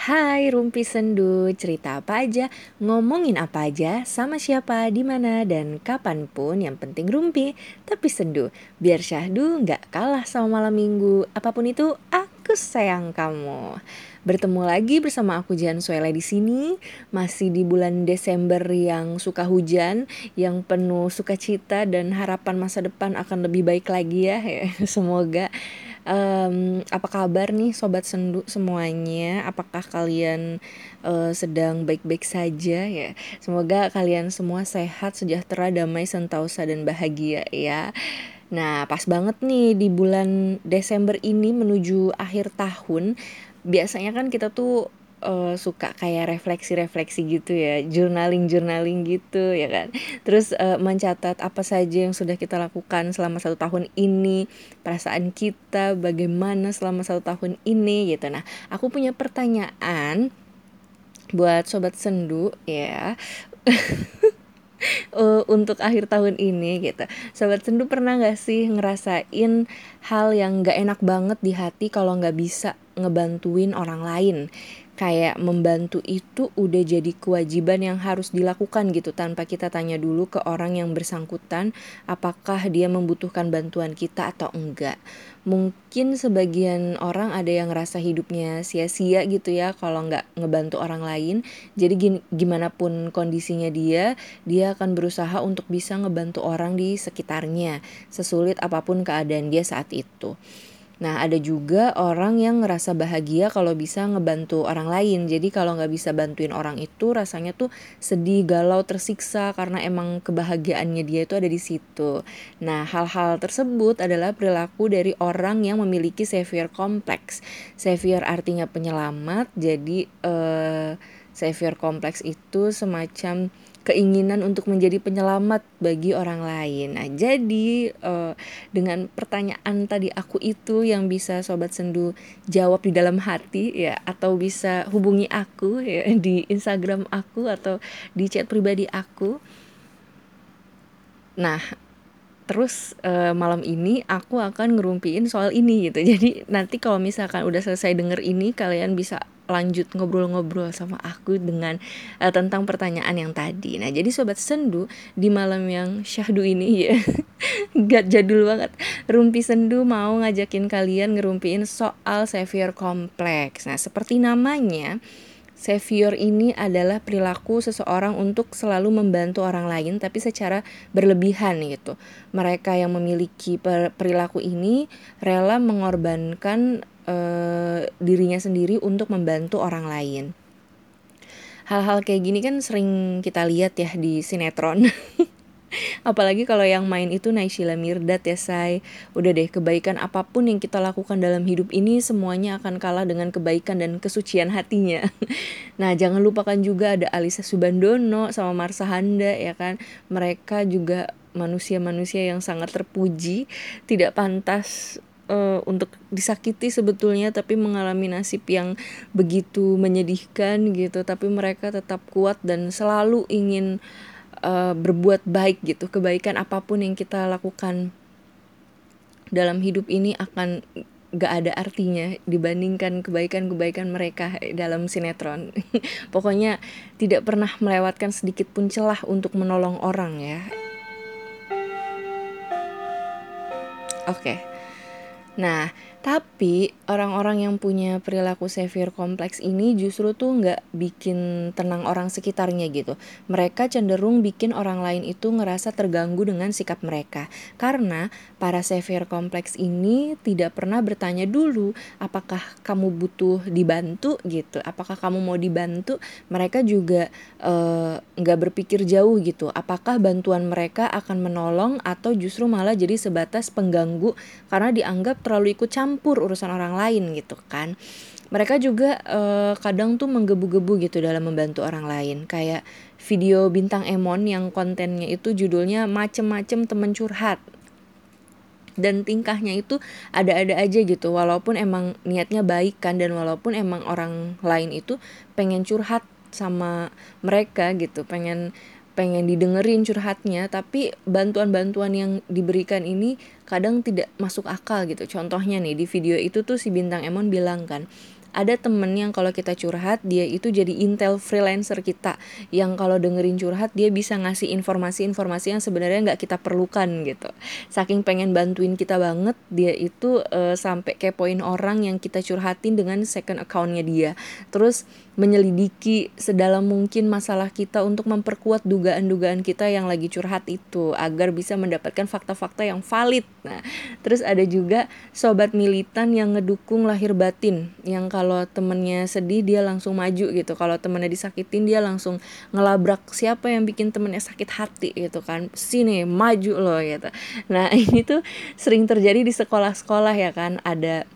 Hai Rumpi Sendu, cerita apa aja, ngomongin apa aja, sama siapa, di mana? Dan kapan pun yang penting Rumpi, tapi sendu. Biar syahdu nggak kalah sama malam minggu, apa pun itu aku sayang kamu. Bertemu lagi bersama aku Jan Suela di sini, masih di bulan Desember yang suka hujan, yang penuh sukacita dan harapan masa depan akan lebih baik lagi ya. Semoga um, apa kabar nih sobat sendu semuanya? Apakah kalian uh, sedang baik-baik saja ya? Semoga kalian semua sehat, sejahtera, damai, sentosa dan bahagia ya. Nah, pas banget nih di bulan Desember ini menuju akhir tahun. Biasanya kan kita tuh uh, suka kayak refleksi-refleksi gitu ya, journaling-journaling gitu ya kan. Terus uh, mencatat apa saja yang sudah kita lakukan selama satu tahun ini, perasaan kita bagaimana selama satu tahun ini gitu. Nah, aku punya pertanyaan buat sobat sendu ya. uh, untuk akhir tahun ini gitu. Sobat sendu pernah gak sih ngerasain hal yang gak enak banget di hati kalau gak bisa ngebantuin orang lain? Kayak membantu itu udah jadi kewajiban yang harus dilakukan gitu tanpa kita tanya dulu ke orang yang bersangkutan apakah dia membutuhkan bantuan kita atau enggak. Mungkin sebagian orang ada yang ngerasa hidupnya sia-sia gitu ya kalau nggak ngebantu orang lain. Jadi gimana pun kondisinya dia, dia akan berusaha untuk bisa ngebantu orang di sekitarnya, sesulit apa pun keadaan dia saat itu. Nah, ada juga orang yang ngerasa bahagia kalau bisa ngebantu orang lain. Jadi kalau nggak bisa bantuin orang itu rasanya tuh sedih, galau, tersiksa karena emang kebahagiaannya dia itu ada di situ. Nah, hal-hal tersebut adalah perilaku dari orang yang memiliki savior kompleks. Savior artinya penyelamat. Jadi eh savior kompleks itu semacam keinginan untuk menjadi penyelamat bagi orang lain. Nah, jadi uh, dengan pertanyaan tadi aku itu yang bisa sobat sendu jawab di dalam hati ya atau bisa hubungi aku ya di Instagram aku atau di chat pribadi aku. Nah, terus uh, malam ini aku akan ngerumpiin soal ini gitu. Jadi nanti kalau misalkan udah selesai denger ini kalian bisa lanjut ngobrol-ngobrol sama aku dengan uh, tentang pertanyaan yang tadi. Nah, jadi sobat sendu di malam yang syahdu ini ya. Gak jadul banget. Rumpi sendu mau ngajakin kalian ngerumpiin soal savior kompleks. Nah, seperti namanya Savior ini adalah perilaku seseorang untuk selalu membantu orang lain tapi secara berlebihan gitu. Mereka yang memiliki perilaku ini rela mengorbankan uh, dirinya sendiri untuk membantu orang lain. Hal-hal kayak gini kan sering kita lihat ya di sinetron. Apalagi kalau yang main itu Naysila Mirdad ya say Udah deh kebaikan apa pun yang kita lakukan dalam hidup ini Semuanya akan kalah dengan kebaikan dan kesucian hatinya Nah jangan lupakan juga ada Alisa Subandono sama Marsa Handa ya kan Mereka juga manusia-manusia yang sangat terpuji Tidak pantas uh, untuk disakiti sebetulnya tapi mengalami nasib yang begitu menyedihkan gitu tapi mereka tetap kuat dan selalu ingin uh, berbuat baik gitu kebaikan apa pun yang kita lakukan dalam hidup ini akan gak ada artinya dibandingkan kebaikan-kebaikan mereka dalam sinetron. Pokoknya tidak pernah melewatkan sedikit pun celah untuk menolong orang ya. Oke. Okay. Nah, tapi orang-orang yang punya perilaku severe kompleks ini justru tuh nggak bikin tenang orang sekitarnya gitu. Mereka cenderung bikin orang lain itu ngerasa terganggu dengan sikap mereka. Karena para severe kompleks ini tidak pernah bertanya dulu apakah kamu butuh dibantu gitu. Apakah kamu mau dibantu? Mereka juga uh, nggak berpikir jauh gitu. Apakah bantuan mereka akan menolong atau justru malah jadi sebatas pengganggu karena dianggap terlalu ikut campur campur urusan orang lain gitu kan. Mereka juga uh, kadang tuh menggebu-gebu gitu dalam membantu orang lain. Kayak video bintang Emon yang kontennya itu judulnya macem-macem temen curhat. Dan tingkahnya itu ada-ada aja gitu walaupun emang niatnya baik kan dan walaupun emang orang lain itu pengen curhat sama mereka gitu pengen pengen didengerin curhatnya. Tapi bantuan-bantuan yang diberikan ini kadang tidak masuk akal gitu. Contohnya nih di video itu tuh si bintang Emon bilang kan ada temen yang kalau kita curhat dia itu jadi intel freelancer kita. Yang kalau dengerin curhat dia bisa ngasih informasi-informasi yang sebenarnya nggak kita perlukan gitu. Saking pengen bantuin kita banget dia itu uh, sampai kepoin orang yang kita curhatin dengan second accountnya dia. Terus menyelidiki sedalam mungkin masalah kita untuk memperkuat dugaan-dugaan kita yang lagi curhat itu agar bisa mendapatkan fakta-fakta yang valid. Nah, terus ada juga sobat militan yang ngedukung lahir batin, yang temennya sedih dia langsung maju gitu, kalau temennya disakitin dia langsung ngelabrak siapa yang bikin temennya sakit hati gitu kan, sini maju loh gitu. Nah ini tuh sering terjadi di sekolah-sekolah ya kan, ada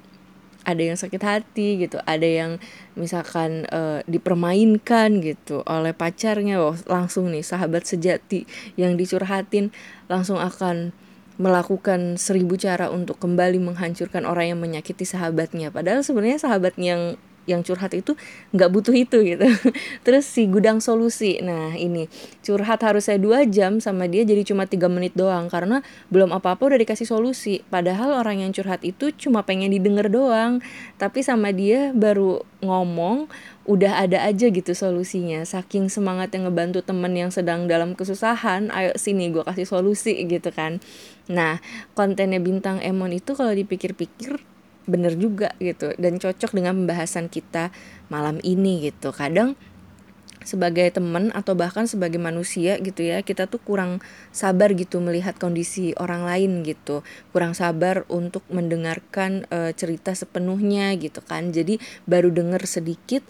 ada yang sakit hati gitu. Ada yang misalkan uh, dipermainkan gitu oleh pacarnya. Oh, langsung nih sahabat sejati yang dicurhatin langsung akan melakukan seribu cara untuk kembali menghancurkan orang yang menyakiti sahabatnya. Padahal sebenarnya sahabat yang yang curhat itu nggak butuh itu gitu. Terus si gudang solusi. Nah ini. Curhat harusnya dua jam sama dia jadi cuma tiga menit doang karena belum apa apa udah dikasih solusi. Padahal orang yang curhat itu cuma pengen didengar doang. Tapi sama dia baru ngomong udah ada aja gitu solusinya. Saking semangat yang ngebantu temen yang sedang dalam kesusahan ayo sini gue kasih solusi gitu kan. Nah kontennya bintang Emon itu kalau dipikir-pikir bener juga gitu. Dan cocok dengan pembahasan kita malam ini gitu. Kadang sebagai teman atau bahkan sebagai manusia gitu ya kita tuh kurang sabar gitu melihat kondisi orang lain gitu. Kurang sabar untuk mendengarkan e, cerita sepenuhnya gitu kan. Jadi baru denger sedikit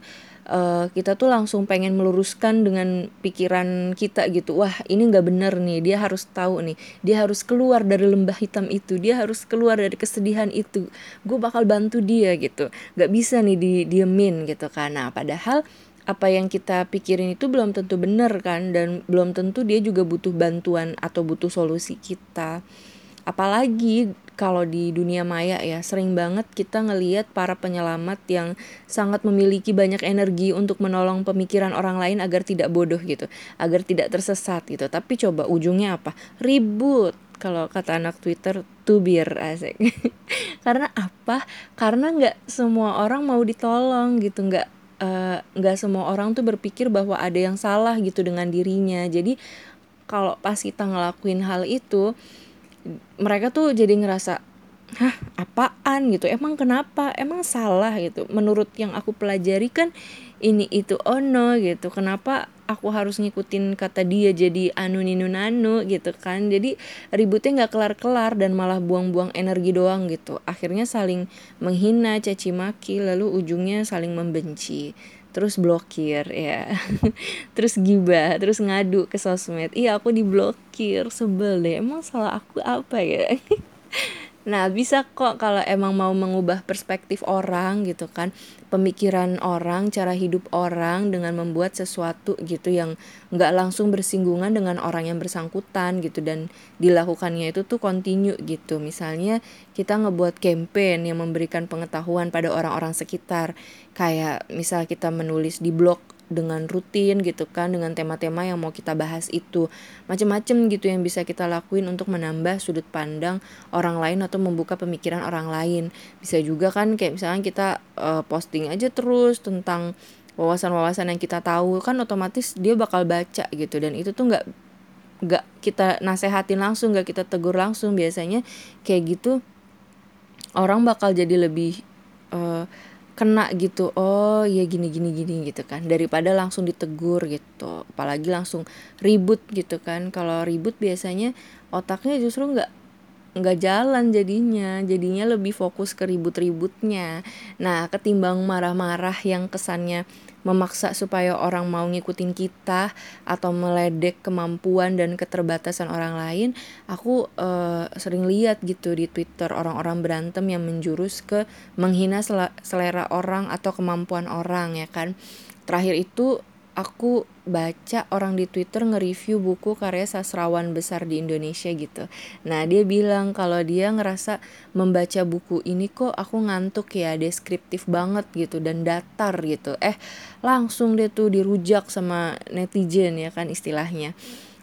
uh, kita tuh langsung pengen meluruskan dengan pikiran kita gitu. Wah ini nggak bener nih. Dia harus tahu nih. Dia harus keluar dari lembah hitam itu. Dia harus keluar dari kesedihan itu. Gue bakal bantu dia gitu. Nggak bisa nih di diemin gitu karena padahal apa yang kita pikirin itu belum tentu bener kan. Dan belum tentu dia juga butuh bantuan atau butuh solusi kita apalagi kalau di dunia maya ya sering banget kita ngeliat para penyelamat yang sangat memiliki banyak energi untuk menolong pemikiran orang lain agar tidak bodoh gitu agar tidak tersesat gitu. Tapi coba ujungnya apa? Ribut kalau kata anak Twitter tubir asik. Karena apa? Karena nggak semua orang mau ditolong gitu nggak eh, nggak uh, semua orang tuh berpikir bahwa ada yang salah gitu dengan dirinya. Jadi kalau pas kita ngelakuin hal itu mereka tuh jadi ngerasa hah apaan gitu? Emang kenapa? Emang salah gitu? Menurut yang aku pelajari kan ini itu ono gitu. Kenapa aku harus ngikutin kata dia jadi anu ninu nanu gitu kan? Jadi ributnya nggak kelar kelar dan malah buang-buang energi doang gitu. Akhirnya saling menghina caci maki lalu ujungnya saling membenci terus blokir ya. Terus gibah terus ngadu ke sosmed. Iya aku diblokir sebel deh. Emang salah aku apa ya Nah, bisa kok kalau emang mau mengubah perspektif orang gitu kan, pemikiran orang, cara hidup orang dengan membuat sesuatu gitu yang nggak langsung bersinggungan dengan orang yang bersangkutan gitu dan dilakukannya itu tuh continue gitu. Misalnya kita ngebuat campaign yang memberikan pengetahuan pada orang-orang sekitar, kayak misal kita menulis di blog dengan rutin gitu kan dengan tema-tema yang mau kita bahas itu. Macem-macem gitu yang bisa kita lakuin untuk menambah sudut pandang orang lain atau membuka pemikiran orang lain. Bisa juga kan kayak misalnya kita uh, posting aja terus tentang wawasan-wawasan yang kita tahu kan otomatis dia bakal baca gitu. Dan itu tuh nggak nggak kita nasehatin langsung nggak kita tegur langsung. Biasanya kayak gitu orang bakal jadi lebih uh, kena gitu oh ya gini gini gini gitu kan. Daripada langsung ditegur gitu. Apalagi langsung ribut gitu kan. Kalau ribut biasanya otaknya justru nggak nggak jalan jadinya. Jadinya lebih fokus ke ribut-ributnya. Nah ketimbang marah-marah yang kesannya memaksa supaya orang mau ngikutin kita atau meledek kemampuan dan keterbatasan orang lain aku uh, sering lihat gitu di Twitter orang-orang berantem yang menjurus ke menghina selera orang atau kemampuan orang ya kan? Terakhir itu aku baca orang di Twitter nge-review buku karya sastrawan besar di Indonesia gitu. Nah, dia bilang kalau dia ngerasa membaca buku ini kok aku ngantuk ya, deskriptif banget gitu dan datar gitu. Eh, langsung dia tuh dirujak sama netizen ya kan istilahnya.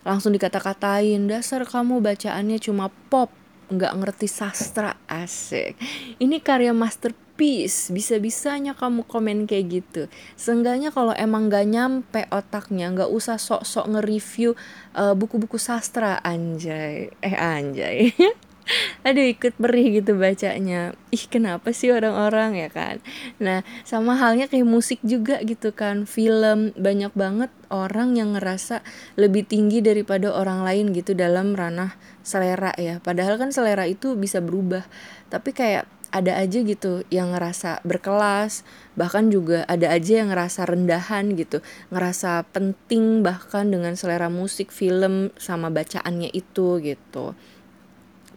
Langsung dikata-katain, dasar kamu bacaannya cuma pop, nggak ngerti sastra asik. Ini karya master peace bisa-bisanya kamu komen kayak gitu. Seenggaknya kalau emang gak nyampe otaknya nggak usah sok-sok nge-review uh, buku-buku sastra anjay. Eh anjay. Aduh ikut perih gitu bacanya. Ih kenapa sih orang-orang ya kan? Nah sama halnya kayak musik juga gitu kan. Film banyak banget orang yang ngerasa lebih tinggi daripada orang lain gitu dalam ranah selera ya. Padahal kan selera itu bisa berubah. Tapi kayak ada aja gitu yang ngerasa berkelas bahkan juga ada aja yang ngerasa rendahan gitu ngerasa penting bahkan dengan selera musik film sama bacaannya itu gitu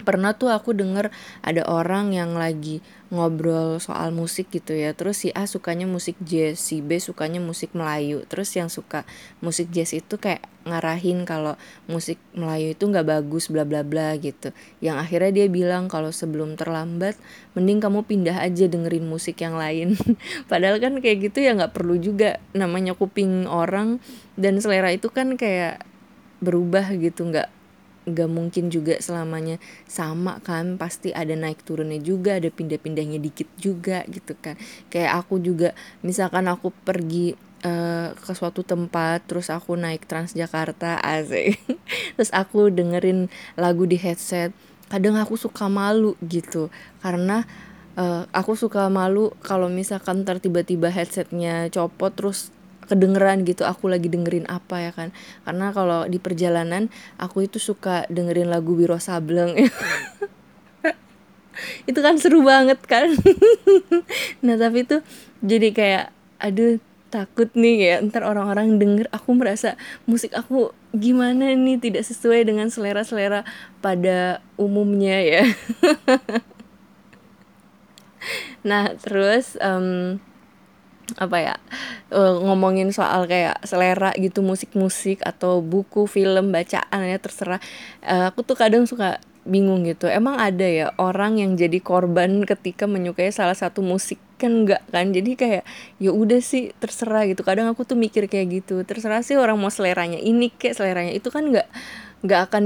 pernah tuh aku denger ada orang yang lagi ngobrol soal musik gitu ya. Terus si A sukanya musik jazz si B sukanya musik Melayu. Terus yang suka musik jazz itu kayak ngarahin kalau musik Melayu itu nggak bagus bla bla bla gitu. Yang akhirnya dia bilang kalau sebelum terlambat mending kamu pindah aja dengerin musik yang lain. Padahal kan kayak gitu ya nggak perlu juga. Namanya kuping orang dan selera itu kan kayak berubah gitu nggak gak mungkin juga selamanya sama kan pasti ada naik turunnya juga ada pindah-pindahnya dikit juga gitu kan. Kayak aku juga misalkan aku pergi uh, ke suatu tempat terus aku naik Transjakarta asik. Terus aku dengerin lagu di headset kadang aku suka malu gitu. Karena uh, aku suka malu kalau misalkan tiba-tiba headsetnya copot terus kedengeran gitu aku lagi dengerin apa ya kan. Karena kalau di perjalanan aku itu suka dengerin lagu Wiro Sableng. Itu kan seru banget kan. Nah tapi itu jadi kayak aduh takut nih ya ntar orang-orang denger aku merasa musik aku gimana nih tidak sesuai dengan selera-selera pada umumnya ya. Nah terus um, apa ya uh, ngomongin soal kayak selera gitu musik-musik atau buku film bacaan ya terserah. Uh, aku tuh kadang suka bingung gitu. Emang ada ya orang yang jadi korban ketika menyukai salah satu musik? Kan enggak kan? Jadi kayak ya udah sih terserah gitu. Kadang aku tuh mikir kayak gitu. Terserah sih orang mau seleranya ini kayak seleranya itu kan enggak nggak akan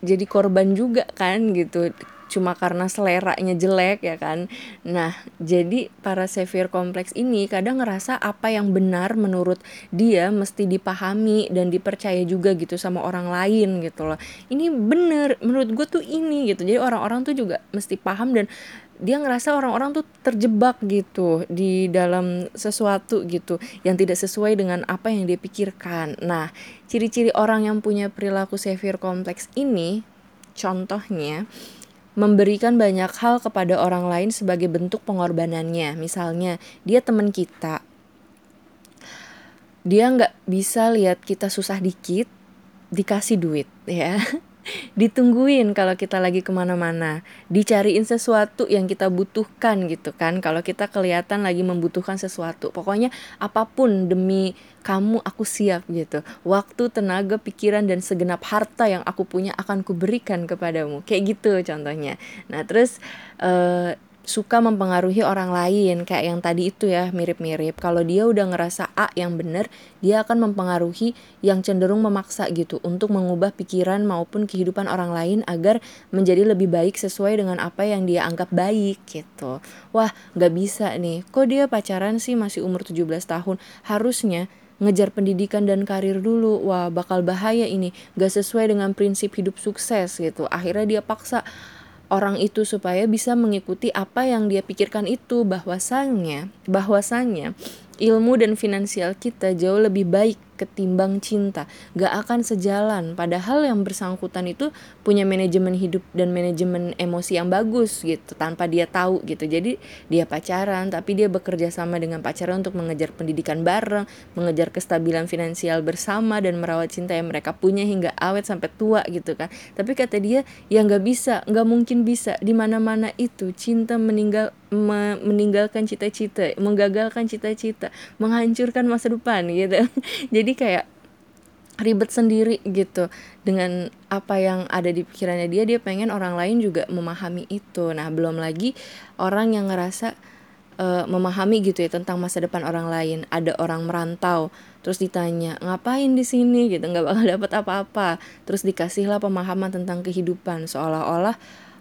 jadi korban juga kan gitu cuma karena seleranya jelek ya kan? Nah jadi para severe kompleks ini kadang ngerasa apa yang benar menurut dia mesti dipahami dan dipercaya juga gitu sama orang lain gitu loh. Ini bener menurut gue tuh ini gitu. Jadi orang-orang tuh juga mesti paham dan dia ngerasa orang-orang tuh terjebak gitu di dalam sesuatu gitu yang tidak sesuai dengan apa yang dia pikirkan. Nah, ciri-ciri orang yang punya perilaku severe kompleks ini contohnya memberikan banyak hal kepada orang lain sebagai bentuk pengorbanannya. Misalnya, dia teman kita, dia nggak bisa lihat kita susah dikit, dikasih duit, ya ditungguin kalau kita lagi ke mana-mana. Dicariin sesuatu yang kita butuhkan gitu kan. Kalau kita kelihatan lagi membutuhkan sesuatu. Pokoknya apa pun demi kamu aku siap gitu. Waktu tenaga pikiran dan segenap harta yang aku punya akan kuberikan kepadamu. Kayak gitu contohnya. Nah terus uh, suka mempengaruhi orang lain kayak yang tadi itu ya mirip-mirip. Kalau dia udah ngerasa A yang benar dia akan mempengaruhi yang cenderung memaksa gitu untuk mengubah pikiran maupun kehidupan orang lain agar menjadi lebih baik sesuai dengan apa yang dia anggap baik gitu. Wah nggak bisa nih. Kok dia pacaran sih masih umur 17 tahun? Harusnya ngejar pendidikan dan karir dulu. Wah bakal bahaya ini. Gak sesuai dengan prinsip hidup sukses gitu. Akhirnya dia paksa orang itu supaya bisa mengikuti apa yang dia pikirkan itu. Bahwasannya bahwasannya ilmu dan finansial kita jauh lebih baik ketimbang cinta. Gak akan sejalan. Padahal yang bersangkutan itu punya manajemen hidup dan manajemen emosi yang bagus gitu tanpa dia tahu gitu. Jadi dia pacaran tapi dia bekerja sama dengan pacaran untuk mengejar pendidikan bareng mengejar kestabilan finansial bersama dan merawat cinta yang mereka punya hingga awet sampai tua gitu kan. Tapi kata dia ya nggak bisa nggak mungkin bisa. Di mana mana itu cinta meninggal me meninggalkan cita-cita, menggagalkan cita-cita, menghancurkan masa depan gitu. Jadi kayak ribet sendiri gitu. Dengan apa yang ada di pikirannya dia dia pengen orang lain juga memahami itu. Nah belum lagi orang yang ngerasa uh, memahami gitu ya tentang masa depan orang lain. Ada orang merantau terus ditanya ngapain di sini? gitu. Nggak bakal dapat apa-apa. Terus dikasihlah pemahaman tentang kehidupan. Seolah-olah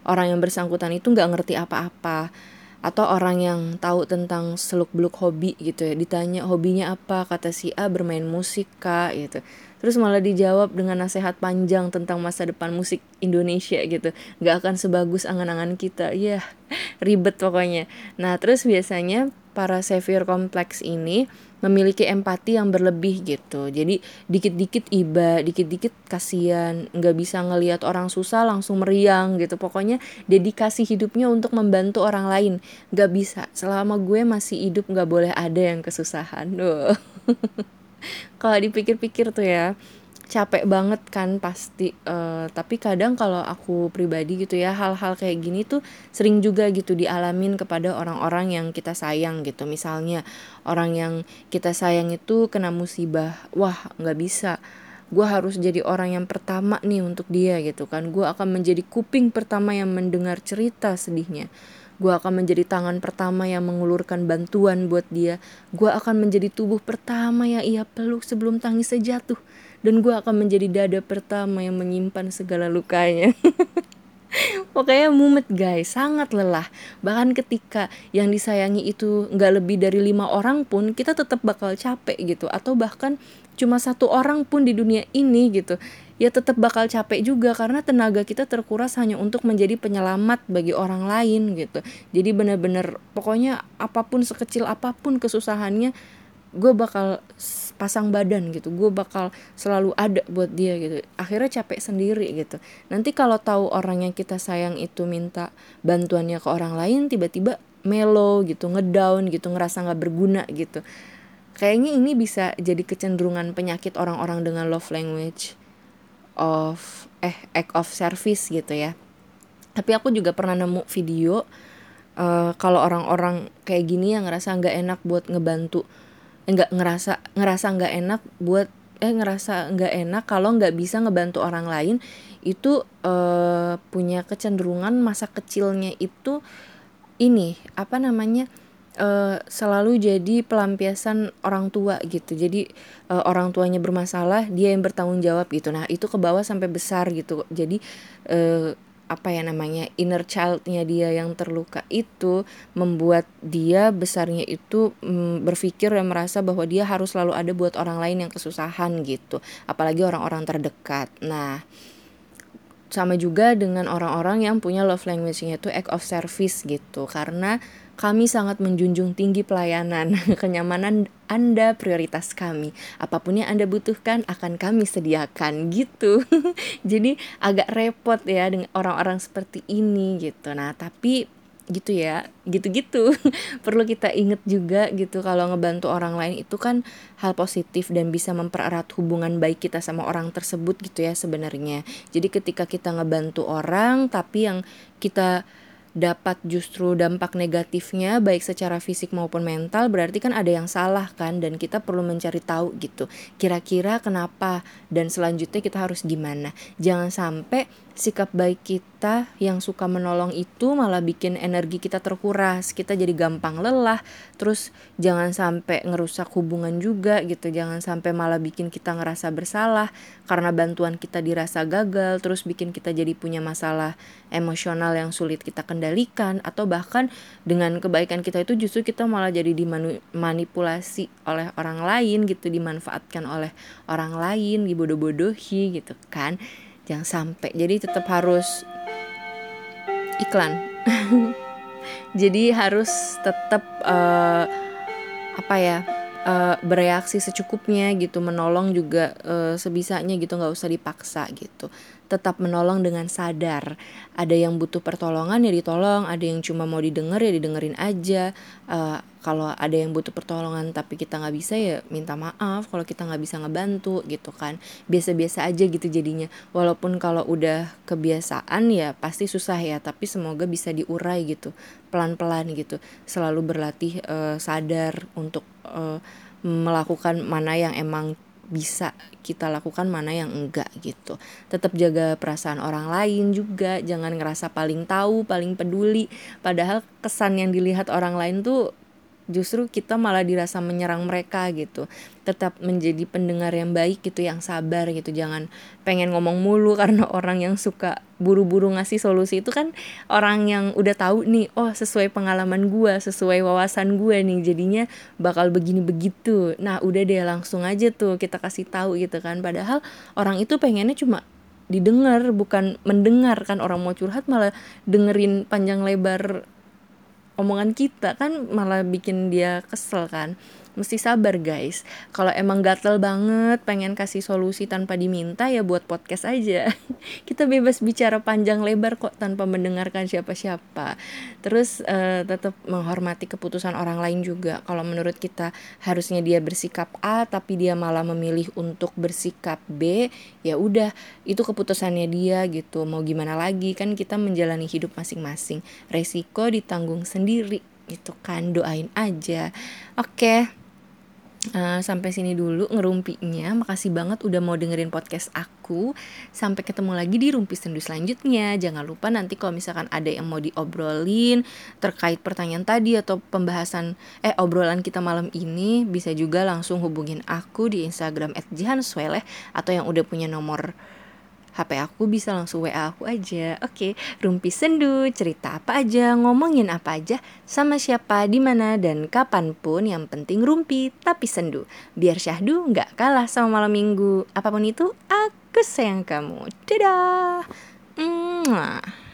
orang yang bersangkutan itu nggak ngerti apa-apa atau orang yang tahu tentang seluk-beluk hobi gitu ya ditanya hobinya apa? Kata si A bermain musik kak gitu. Terus malah dijawab dengan nasihat panjang tentang masa depan musik Indonesia gitu. Nggak akan sebagus angan-angan kita. Ya ribet pokoknya. Nah terus biasanya para savior kompleks ini memiliki empati yang berlebih gitu. Jadi dikit-dikit iba dikit-dikit kasihan nggak bisa ngelihat orang susah langsung meriang gitu. Pokoknya dedikasi hidupnya untuk membantu orang lain. Nggak bisa. Selama gue masih hidup nggak boleh ada yang kesusahan. Kalau dipikir-pikir tuh ya capek banget kan pasti uh, tapi kadang kalau aku pribadi gitu ya hal-hal kayak gini tuh sering juga gitu dialamin kepada orang-orang yang kita sayang gitu. Misalnya orang yang kita sayang itu kena musibah wah nggak bisa. Gue harus jadi orang yang pertama nih untuk dia gitu kan. Gue akan menjadi kuping pertama yang mendengar cerita sedihnya gue akan menjadi tangan pertama yang mengulurkan bantuan buat dia gue akan menjadi tubuh pertama yang ia peluk sebelum tangisnya jatuh dan gue akan menjadi dada pertama yang menyimpan segala lukanya Pokoknya mumet guys, sangat lelah. Bahkan ketika yang disayangi itu nggak lebih dari lima orang pun, kita tetap bakal capek gitu. Atau bahkan cuma satu orang pun di dunia ini gitu, ya tetap bakal capek juga karena tenaga kita terkuras hanya untuk menjadi penyelamat bagi orang lain gitu. Jadi bener-bener pokoknya apa pun sekecil apa pun kesusahannya, gue bakal pasang badan gitu. Gue bakal selalu ada buat dia gitu. Akhirnya capek sendiri gitu. Nanti kalau tahu orang yang kita sayang itu minta bantuannya ke orang lain tiba-tiba melo gitu ngedown gitu ngerasa nggak berguna gitu kayaknya ini bisa jadi kecenderungan penyakit orang-orang dengan love language of eh act of service gitu ya. Tapi aku juga pernah nemu video uh, kalau orang-orang kayak gini yang ngerasa nggak enak buat ngebantu nggak ngerasa ngerasa nggak enak buat eh ngerasa nggak enak kalau nggak bisa ngebantu orang lain itu uh, punya kecenderungan masa kecilnya itu ini apa namanya uh, selalu jadi pelampiasan orang tua gitu. Jadi uh, orang tuanya bermasalah dia yang bertanggung jawab gitu. Nah itu ke bawah sampai besar gitu. Jadi uh, apa ya namanya inner childnya dia yang terluka itu membuat dia besarnya itu mm, berpikir dan merasa bahwa dia harus selalu ada buat orang lain yang kesusahan gitu. Apalagi orang-orang terdekat. Nah sama juga dengan orang-orang yang punya love language-nya itu act of service gitu. Karena kami sangat menjunjung tinggi pelayanan, kenyamanan Anda prioritas kami. Apa pun yang Anda butuhkan akan kami sediakan gitu. Jadi agak repot ya dengan orang-orang seperti ini gitu. Nah, tapi gitu ya gitu-gitu perlu kita inget juga gitu kalau ngebantu orang lain itu kan hal positif dan bisa mempererat hubungan baik kita sama orang tersebut gitu ya sebenarnya jadi ketika kita ngebantu orang tapi yang kita dapat justru dampak negatifnya baik secara fisik maupun mental berarti kan ada yang salah kan? Dan kita perlu mencari tahu gitu kira-kira kenapa? Dan selanjutnya kita harus gimana? Jangan sampai sikap baik kita yang suka menolong itu malah bikin energi kita terkuras. Kita jadi gampang lelah terus jangan sampai ngerusak hubungan juga gitu. Jangan sampai malah bikin kita ngerasa bersalah karena bantuan kita dirasa gagal terus bikin kita jadi punya masalah emosional yang sulit kita kendalikan atau bahkan dengan kebaikan kita itu justru kita malah jadi dimanipulasi oleh orang lain gitu dimanfaatkan oleh orang lain dibodoh-bodohi gitu kan jangan sampai. Jadi tetap harus iklan. Jadi harus tetap uh, apa ya uh, bereaksi secukupnya gitu menolong juga uh, sebisanya gitu nggak usah dipaksa gitu tetap menolong dengan sadar. Ada yang butuh pertolongan ya ditolong. Ada yang cuma mau didengar ya didengerin aja. Uh, kalau ada yang butuh pertolongan tapi kita nggak bisa ya minta maaf. Kalau kita nggak bisa ngebantu gitu kan. Biasa-biasa aja gitu jadinya. Walaupun kalau udah kebiasaan ya pasti susah ya. Tapi semoga bisa diurai gitu. Pelan-pelan gitu. Selalu berlatih uh, sadar untuk uh, melakukan mana yang emang bisa kita lakukan mana yang enggak gitu. Tetap jaga perasaan orang lain juga jangan ngerasa paling tahu paling peduli. Padahal kesan yang dilihat orang lain tuh justru kita malah dirasa menyerang mereka gitu. Tetap menjadi pendengar yang baik gitu yang sabar gitu. Jangan pengen ngomong mulu karena orang yang suka buru-buru ngasih solusi itu kan orang yang udah tahu nih oh sesuai pengalaman gue sesuai wawasan gue nih jadinya bakal begini begitu. Nah udah deh langsung aja tuh kita kasih tahu gitu kan. Padahal orang itu pengennya cuma didengar bukan mendengar kan. Orang mau curhat malah dengerin panjang lebar omongan kita kan malah bikin dia kesel kan mesti sabar guys. Kalau emang gatel banget pengen kasih solusi tanpa diminta ya buat podcast aja. Kita bebas bicara panjang lebar kok tanpa mendengarkan siapa-siapa. Terus uh, tetap menghormati keputusan orang lain juga. Kalau menurut kita harusnya dia bersikap A tapi dia malah memilih untuk bersikap B ya udah itu keputusannya dia gitu. Mau gimana lagi? Kan kita menjalani hidup masing-masing. Resiko ditanggung sendiri. Gitu kan doain aja. Oke. okay. Uh, sampai sini dulu ngerumpinya. Makasih banget udah mau dengerin podcast aku. Sampai ketemu lagi di rumpi sendu selanjutnya. Jangan lupa nanti kalau misalkan ada yang mau diobrolin terkait pertanyaan tadi atau pembahasan eh obrolan kita malam ini bisa juga langsung hubungin aku di Instagram @jihansweleh atau yang udah punya nomor HP aku bisa langsung WA aku aja. Oke, Rumpi Sendu, cerita apa aja, ngomongin apa aja, sama siapa, di mana dan kapan pun yang penting Rumpi tapi sendu. Biar syahdu nggak kalah sama malam minggu. Apa pun itu, aku sayang kamu. Dadah. Mwah.